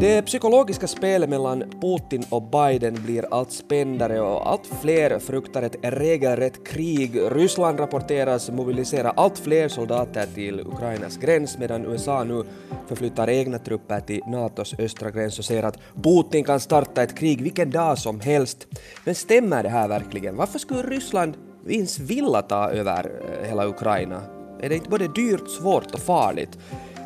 Det psykologiska spelet mellan Putin och Biden blir allt spändare och allt fler fruktar ett regelrätt krig. Ryssland rapporteras mobilisera allt fler soldater till Ukrainas gräns medan USA nu förflyttar egna trupper till Natos östra gräns och säger att Putin kan starta ett krig vilken dag som helst. Men stämmer det här verkligen? Varför skulle Ryssland ens vilja ta över eh, hela Ukraina? Är det inte både dyrt, svårt och farligt?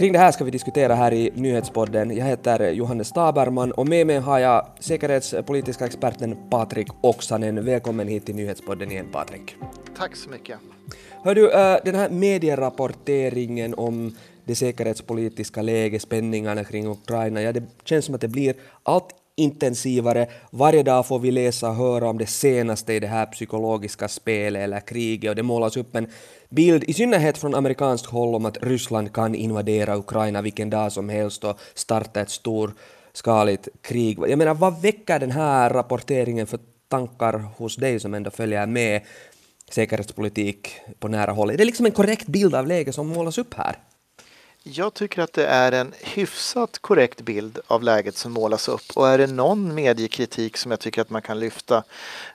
Kring det här ska vi diskutera här i nyhetspodden. Jag heter Johannes Staberman och med mig har jag säkerhetspolitiska experten Patrik Oksanen. Välkommen hit till nyhetspodden igen Patrik. Tack så mycket. Hör du, eh, den här medierapporteringen om det säkerhetspolitiska läget, spänningarna kring Ukraina, ja det känns som att det blir allt intensivare. Varje dag får vi läsa och höra om det senaste i det här psykologiska spelet eller kriget och det målas upp en bild, i synnerhet från amerikanskt håll, om att Ryssland kan invadera Ukraina vilken dag som helst och starta ett storskaligt krig. Jag menar, vad väcker den här rapporteringen för tankar hos dig som ändå följer med säkerhetspolitik på nära håll? Är det liksom en korrekt bild av läget som målas upp här? Jag tycker att det är en hyfsat korrekt bild av läget som målas upp och är det någon mediekritik som jag tycker att man kan lyfta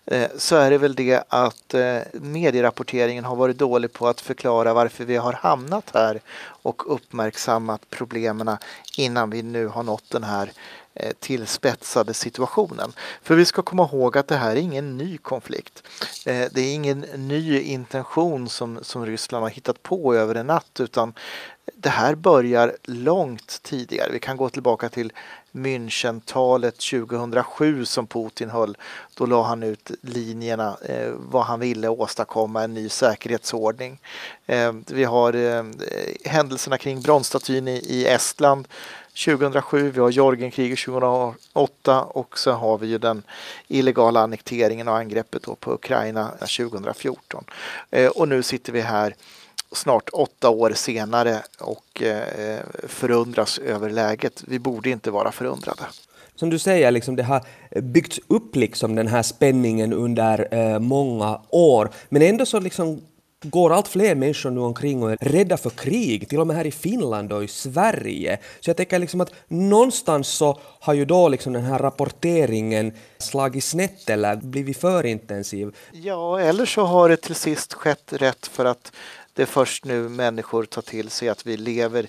eh, så är det väl det att eh, medierapporteringen har varit dålig på att förklara varför vi har hamnat här och uppmärksammat problemen innan vi nu har nått den här eh, tillspetsade situationen. För vi ska komma ihåg att det här är ingen ny konflikt. Det är ingen ny intention som, som Ryssland har hittat på över en natt utan det här börjar långt tidigare. Vi kan gå tillbaka till Münchentalet 2007 som Putin höll. Då la han ut linjerna eh, vad han ville åstadkomma, en ny säkerhetsordning. Eh, vi har eh, händelserna kring bronsstatyn i, i Estland 2007, vi har Georgienkriget 2008 och så har vi ju den illegala annekteringen och angreppet på Ukraina 2014. Eh, och nu sitter vi här snart åtta år senare och eh, förundras över läget. Vi borde inte vara förundrade. Som du säger, liksom det har byggts upp liksom den här spänningen under eh, många år, men ändå så liksom går allt fler människor nu omkring och är rädda för krig, till och med här i Finland och i Sverige. Så jag tänker liksom att någonstans så har ju då liksom den här rapporteringen slagit snett eller blivit för intensiv. Ja, eller så har det till sist skett rätt för att det är först nu människor tar till sig att vi lever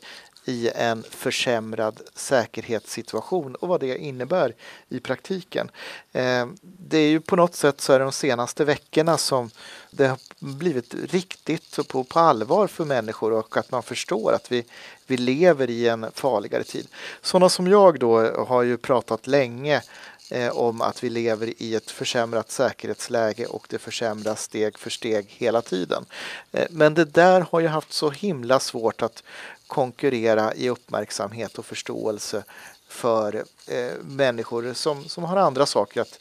i en försämrad säkerhetssituation och vad det innebär i praktiken. Eh, det är ju på något sätt så är de senaste veckorna som det har blivit riktigt och på, på allvar för människor och att man förstår att vi, vi lever i en farligare tid. Sådana som jag då har ju pratat länge eh, om att vi lever i ett försämrat säkerhetsläge och det försämras steg för steg hela tiden. Eh, men det där har ju haft så himla svårt att konkurrera i uppmärksamhet och förståelse för eh, människor som, som har andra saker att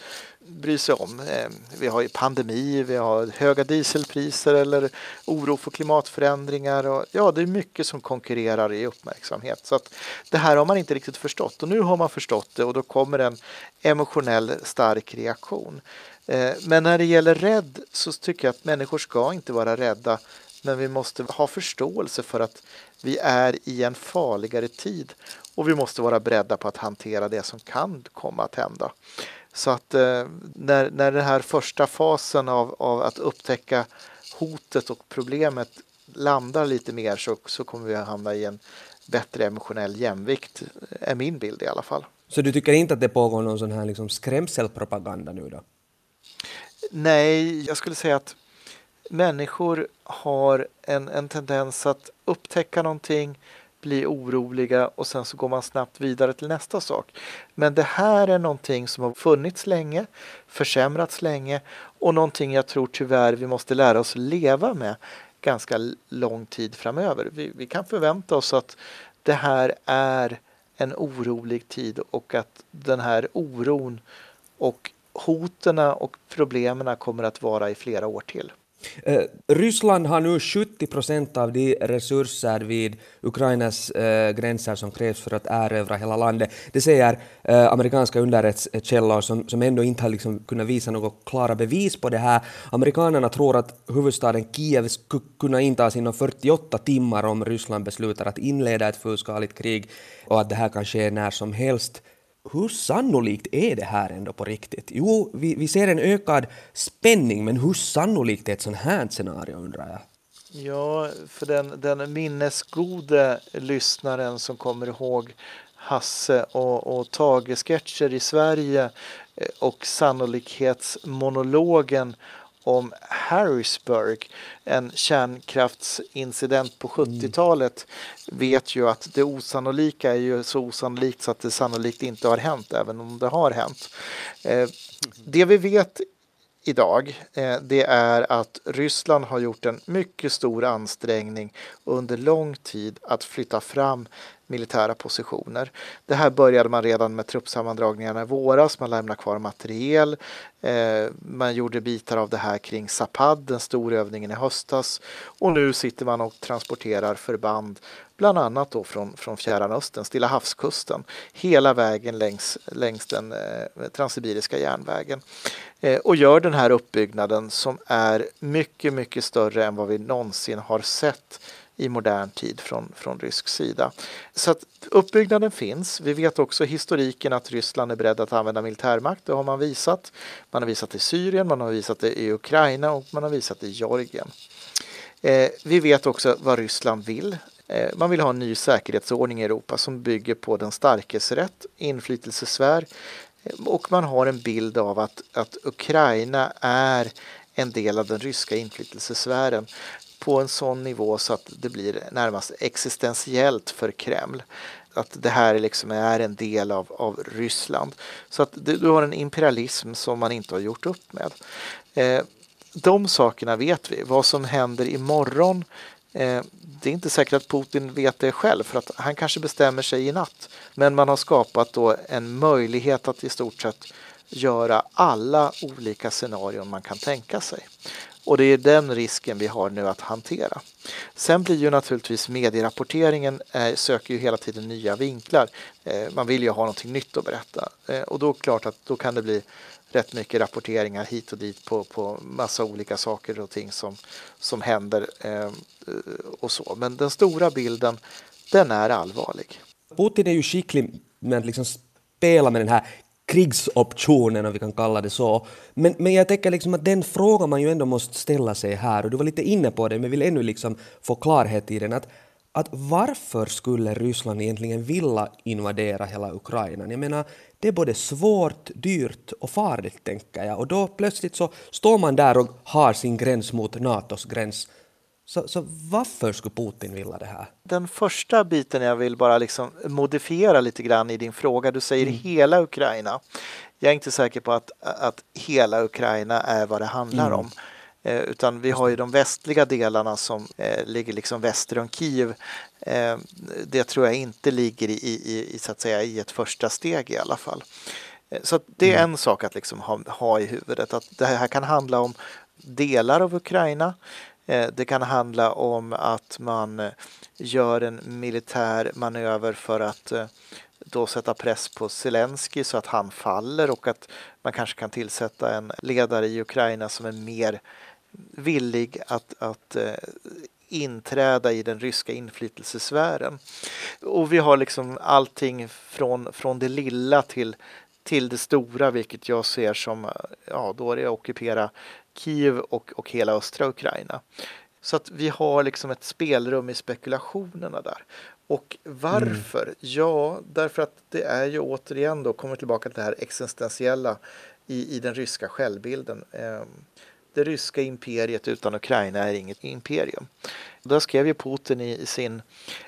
bry sig om. Eh, vi har pandemi, vi har höga dieselpriser eller oro för klimatförändringar. Och, ja, det är mycket som konkurrerar i uppmärksamhet. Så att det här har man inte riktigt förstått och nu har man förstått det och då kommer en emotionell stark reaktion. Eh, men när det gäller rädd så tycker jag att människor ska inte vara rädda men vi måste ha förståelse för att vi är i en farligare tid och vi måste vara beredda på att hantera det som kan komma att hända. Så att eh, när, när den här första fasen av, av att upptäcka hotet och problemet landar lite mer så, så kommer vi att hamna i en bättre emotionell jämvikt, är min bild i alla fall. Så du tycker inte att det pågår någon sån här liksom skrämselpropaganda nu då? Nej, jag skulle säga att människor har en, en tendens att upptäcka någonting, bli oroliga och sen så går man snabbt vidare till nästa sak. Men det här är någonting som har funnits länge, försämrats länge och någonting jag tror tyvärr vi måste lära oss leva med ganska lång tid framöver. Vi, vi kan förvänta oss att det här är en orolig tid och att den här oron och hoten och problemen kommer att vara i flera år till. Eh, Ryssland har nu 70 procent av de resurser vid Ukrainas eh, gränser som krävs för att erövra hela landet. Det säger eh, amerikanska underrättelsekällor som, som ändå inte har liksom kunnat visa några klara bevis på det här. Amerikanerna tror att huvudstaden Kiev skulle kunna intas inom 48 timmar om Ryssland beslutar att inleda ett fullskaligt krig och att det här kan ske när som helst hur sannolikt är det här ändå på riktigt? Jo, vi, vi ser en ökad spänning, men hur sannolikt är ett sånt här scenario undrar jag? Ja, för den, den minnesgode lyssnaren som kommer ihåg Hasse och, och Tage-sketcher i Sverige eh, och sannolikhetsmonologen om Harrisburg, en kärnkraftsincident på 70-talet, vet ju att det osannolika är ju så osannolikt så att det sannolikt inte har hänt, även om det har hänt. Eh, det vi vet idag, eh, det är att Ryssland har gjort en mycket stor ansträngning under lång tid att flytta fram militära positioner. Det här började man redan med truppsammandragningarna i våras. Man lämnade kvar materiel. Eh, man gjorde bitar av det här kring Zapad, den stora övningen i höstas. Och nu sitter man och transporterar förband, bland annat då från, från Fjärran Östern, Stilla havskusten, hela vägen längs, längs den eh, transsibiriska järnvägen. Eh, och gör den här uppbyggnaden som är mycket, mycket större än vad vi någonsin har sett i modern tid från, från rysk sida. Så att uppbyggnaden finns. Vi vet också historiken att Ryssland är beredd att använda militärmakt. Det har man visat. Man har visat det i Syrien, man har visat det i Ukraina och man har visat det i Georgien. Eh, vi vet också vad Ryssland vill. Eh, man vill ha en ny säkerhetsordning i Europa som bygger på den starkes rätt, inflytelsesfär eh, och man har en bild av att, att Ukraina är en del av den ryska inflytelsesfären på en sån nivå så att det blir närmast existentiellt för Kreml. Att det här liksom är en del av, av Ryssland. Så att du har en imperialism som man inte har gjort upp med. Eh, de sakerna vet vi. Vad som händer imorgon eh, det är inte säkert att Putin vet det själv för att han kanske bestämmer sig i natt. Men man har skapat då en möjlighet att i stort sett göra alla olika scenarion man kan tänka sig. Och det är den risken vi har nu att hantera. Sen blir ju naturligtvis medierapporteringen eh, söker ju hela tiden nya vinklar. Eh, man vill ju ha någonting nytt att berätta eh, och då är det klart att då kan det bli rätt mycket rapporteringar hit och dit på, på massa olika saker och ting som, som händer eh, och så. Men den stora bilden, den är allvarlig. Putin är ju skicklig med att liksom spela med den här krigsoptionen, om vi kan kalla det så. Men, men jag tänker liksom att den frågan man ju ändå måste ställa sig här, och du var lite inne på det, men vill ännu liksom få klarhet i den, att, att varför skulle Ryssland egentligen vilja invadera hela Ukraina? Jag menar, det är både svårt, dyrt och farligt, tänker jag. Och då plötsligt så står man där och har sin gräns mot Natos gräns så, så varför skulle Putin vilja det här? Den första biten jag vill bara liksom modifiera lite grann i din fråga. Du säger mm. hela Ukraina. Jag är inte säker på att, att hela Ukraina är vad det handlar mm. om. Eh, utan vi har ju de västliga delarna som eh, ligger liksom väster om Kiev. Eh, det tror jag inte ligger i, i, i, så att säga, i ett första steg i alla fall. Eh, så det är mm. en sak att liksom ha, ha i huvudet att det här kan handla om delar av Ukraina. Eh, det kan handla om att man eh, gör en militär manöver för att eh, då sätta press på Zelensky så att han faller och att man kanske kan tillsätta en ledare i Ukraina som är mer villig att, att inträda i den ryska inflytelsesfären. Och vi har liksom allting från, från det lilla till, till det stora, vilket jag ser som, ja, då är det att ockupera Kiev och, och hela östra Ukraina. Så att vi har liksom ett spelrum i spekulationerna där. Och varför? Mm. Ja, därför att det är ju återigen då, kommer tillbaka till det här existentiella i, i den ryska självbilden. Ehm, det ryska imperiet utan Ukraina är inget imperium. Då skrev ju Putin i, i sin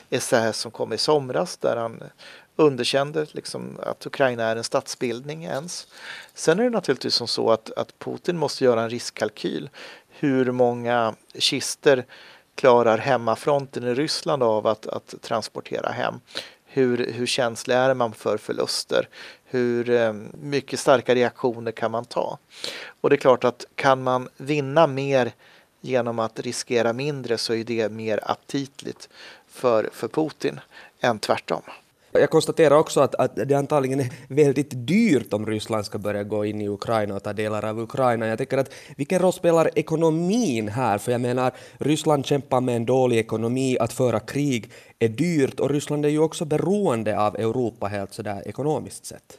essä som kom i somras där han underkände liksom att Ukraina är en statsbildning ens. Sen är det naturligtvis som så att, att Putin måste göra en riskkalkyl. Hur många kister klarar hemmafronten i Ryssland av att, att transportera hem? Hur, hur känslig är man för förluster? Hur eh, mycket starka reaktioner kan man ta? Och det är klart att kan man vinna mer genom att riskera mindre så är det mer aptitligt för, för Putin än tvärtom. Jag konstaterar också att, att det antagligen är väldigt dyrt om Ryssland ska börja gå in i Ukraina och ta delar av Ukraina. Jag tänker att vilken roll spelar ekonomin här? För jag menar, Ryssland kämpar med en dålig ekonomi, att föra krig är dyrt och Ryssland är ju också beroende av Europa helt sådär ekonomiskt sett.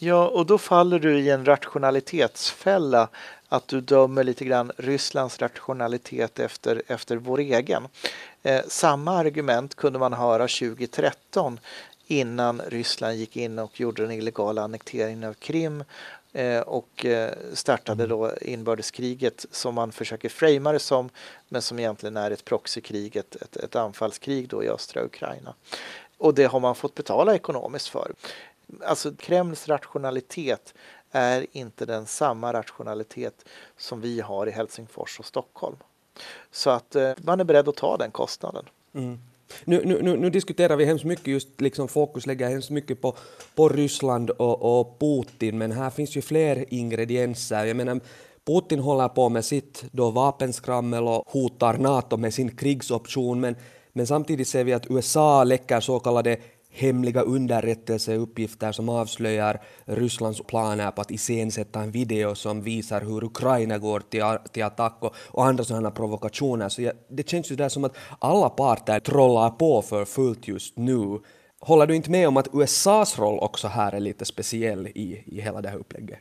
Ja, och då faller du i en rationalitetsfälla att du dömer lite grann Rysslands rationalitet efter, efter vår egen. Eh, samma argument kunde man höra 2013 innan Ryssland gick in och gjorde den illegala annekteringen av Krim eh, och eh, startade då inbördeskriget som man försöker framea det som men som egentligen är ett proxykrig, ett, ett, ett anfallskrig då i östra Ukraina. Och det har man fått betala ekonomiskt för. Alltså Kremls rationalitet är inte den samma rationalitet som vi har i Helsingfors och Stockholm. Så att eh, man är beredd att ta den kostnaden. Mm. Nu, nu, nu, diskuterar vi hemskt mycket, just liksom fokus lägger hemskt mycket på, på Ryssland och, och Putin, men här finns ju fler ingredienser. Jag menar, Putin håller på med sitt då vapenskrammel och hotar NATO med sin krigsoption, men, men samtidigt ser vi att USA läcker så kallade hemliga underrättelseuppgifter som avslöjar Rysslands planer på att iscensätta en video som visar hur Ukraina går till, till attack och, och andra sådana provokationer. Så jag, det känns ju där som att alla parter trollar på för fullt just nu. Håller du inte med om att USAs roll också här är lite speciell i, i hela det här upplägget?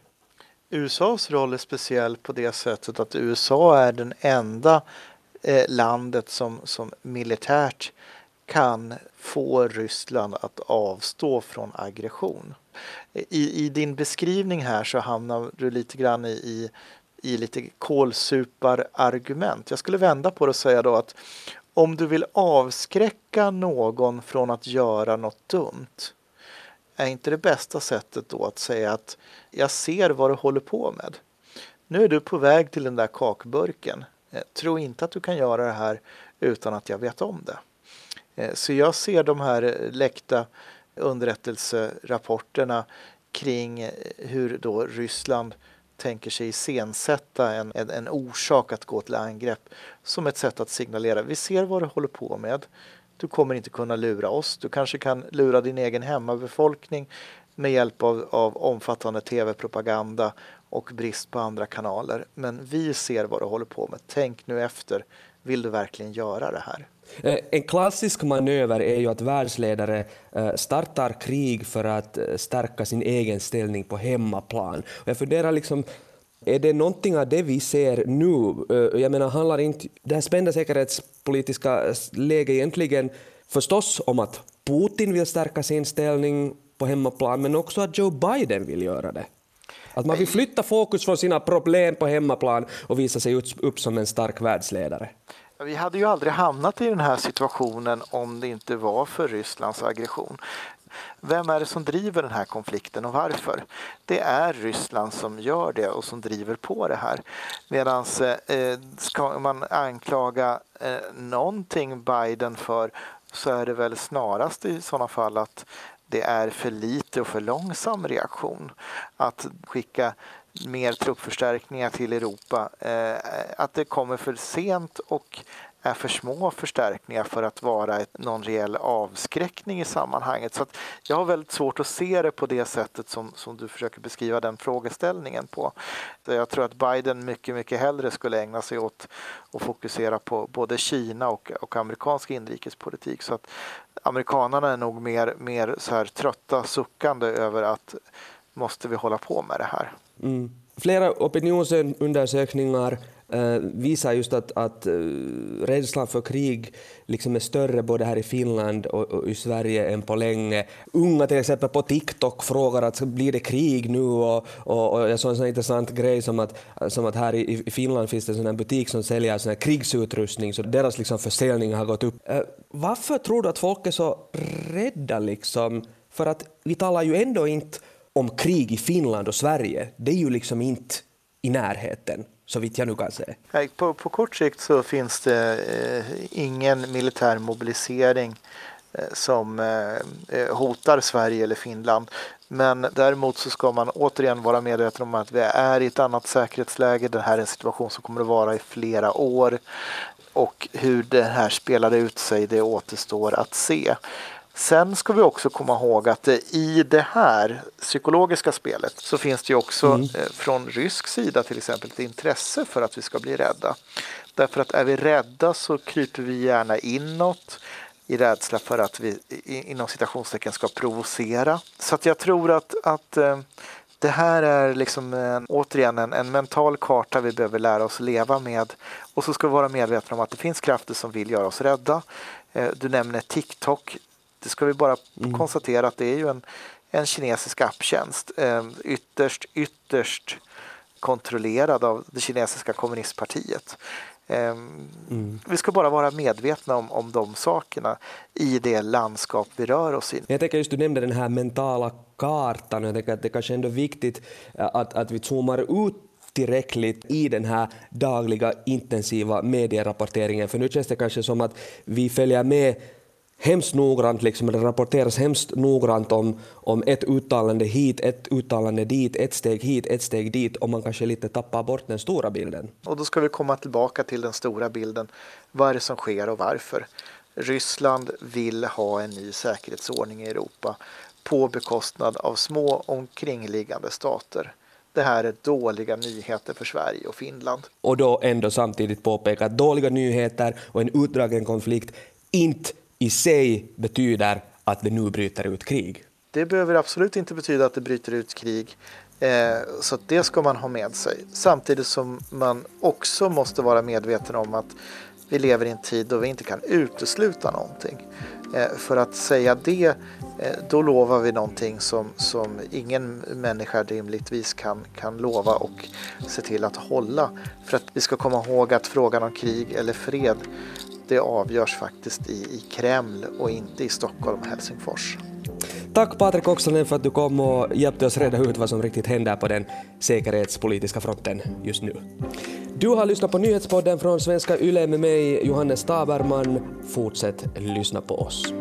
USAs roll är speciell på det sättet att USA är den enda eh, landet som, som militärt kan få Ryssland att avstå från aggression. I, i din beskrivning här så hamnar du lite grann i, i, i lite kålsuparargument. Jag skulle vända på det och säga då att om du vill avskräcka någon från att göra något dumt är inte det bästa sättet då att säga att jag ser vad du håller på med. Nu är du på väg till den där kakburken. Eh, tro inte att du kan göra det här utan att jag vet om det. Eh, så jag ser de här eh, läckta underrättelserapporterna kring eh, hur då Ryssland tänker sig iscensätta en, en, en orsak att gå till angrepp som ett sätt att signalera vi ser vad du håller på med. Du kommer inte kunna lura oss. Du kanske kan lura din egen hemmabefolkning med hjälp av, av omfattande tv-propaganda och brist på andra kanaler. Men vi ser vad du håller på med. Tänk nu efter. Vill du verkligen göra det här? Eh, en klassisk manöver är ju att världsledare eh, startar krig för att eh, stärka sin egen ställning på hemmaplan. Jag funderar liksom, är det någonting av det vi ser nu? Jag menar, handlar inte det här spända säkerhetspolitiska läget egentligen förstås om att Putin vill stärka sin ställning på hemmaplan, men också att Joe Biden vill göra det? Att man vill flytta fokus från sina problem på hemmaplan och visa sig upp som en stark världsledare. Vi hade ju aldrig hamnat i den här situationen om det inte var för Rysslands aggression. Vem är det som driver den här konflikten och varför? Det är Ryssland som gör det och som driver på det här. Medan eh, ska man anklaga eh, någonting Biden för så är det väl snarast i sådana fall att det är för lite och för långsam reaktion. Att skicka mer truppförstärkningar till Europa. Eh, att det kommer för sent och är för små förstärkningar för att vara ett, någon reell avskräckning i sammanhanget. Så jag har väldigt svårt att se det på det sättet som, som du försöker beskriva den frågeställningen på. Så jag tror att Biden mycket, mycket hellre skulle ägna sig åt att fokusera på både Kina och, och amerikansk inrikespolitik. Så att amerikanerna är nog mer, mer så här trötta, suckande över att måste vi hålla på med det här. Mm. Flera opinionsundersökningar Eh, visar just att, att eh, rädslan för krig liksom är större både här i Finland och, och, i Sverige än på länge. Unga till exempel på TikTok frågar att blir det krig nu? Och, och, och jag såg en sån intressant grej som att, som att här i, i Finland finns det en sån butik som säljer sån krigsutrustning, så deras liksom försäljning har gått upp. Eh, varför tror du att folk är så rädda? Liksom? För att vi talar ju ändå inte om krig i Finland och Sverige, det är ju liksom inte i närheten, så vitt jag nu kan säga. På, på kort sikt så finns det eh, ingen militär mobilisering eh, som eh, eh, hotar Sverige eller Finland. Men däremot så ska man återigen vara medveten om att vi är i ett annat säkerhetsläge. Det här är en situation som kommer att vara i flera år och hur det här spelar ut sig det återstår att se. Sen ska vi också komma ihåg att i det här psykologiska spelet så finns det ju också mm. Eh, från rysk sida till exempel ett intresse för att vi ska bli rädda. Därför att är vi rädda så kryper vi gärna inåt. i rädsla för att vi inom citationstecken ska provocera. Så att jag tror att, att eh, det här är liksom en, återigen en, en, mental karta vi behöver lära oss leva med. Och så ska vi vara medvetna om att det finns krafter som vill göra oss rädda. Eh, du nämner TikTok. Det ska vi bara mm. konstatera att det är ju en, en kinesisk apptjänst. Eh, ytterst, ytterst kontrollerad av det kinesiska kommunistpartiet. Mm. Vi ska bara vara medvetna om, om de sakerna i det landskap vi rör oss i. Jag tänker just du nämnde den här mentala kartan och jag tänker att det kanske ändå är viktigt eh, att, att vi zoomar ut tillräckligt i den här dagliga intensiva medierapporteringen. För nu känns det kanske som att vi följer med hemskt noggrant, liksom, det rapporteras hemskt noggrant om, om ett uttalande hit, ett uttalande dit, ett steg hit, ett steg dit och man kanske lite tappar bort den stora bilden. Och då ska vi komma tillbaka till den stora bilden. Vad är det som sker och varför? Ryssland vill ha en ny säkerhetsordning i Europa på bekostnad av små omkringliggande stater. Det här är dåliga nyheter för Sverige och Finland. Och då ändå samtidigt påpeka att dåliga nyheter och en utdragen konflikt inte i sig betyder att det nu bryter ut krig. Det behöver absolut inte betyda att det bryter ut krig. Eh, så det ska man ha med sig. Samtidigt som man också måste vara medveten om att vi lever i en tid då vi inte kan utesluta någonting. Eh, för att säga det, eh, då lovar vi någonting som, som ingen människa rimligtvis kan, kan lova och se till att hålla. För att vi ska komma ihåg att frågan om krig eller fred det avgörs faktiskt i, i Kreml och inte i Stockholm och Helsingfors. Tack Patrik Oksanen för att du kom och hjälpte oss reda ut vad som riktigt händer på den säkerhetspolitiska fronten just nu. Du har lyssnat på nyhetspodden från Svenska Yle med mig, Johannes Taberman. Fortsätt lyssna på oss.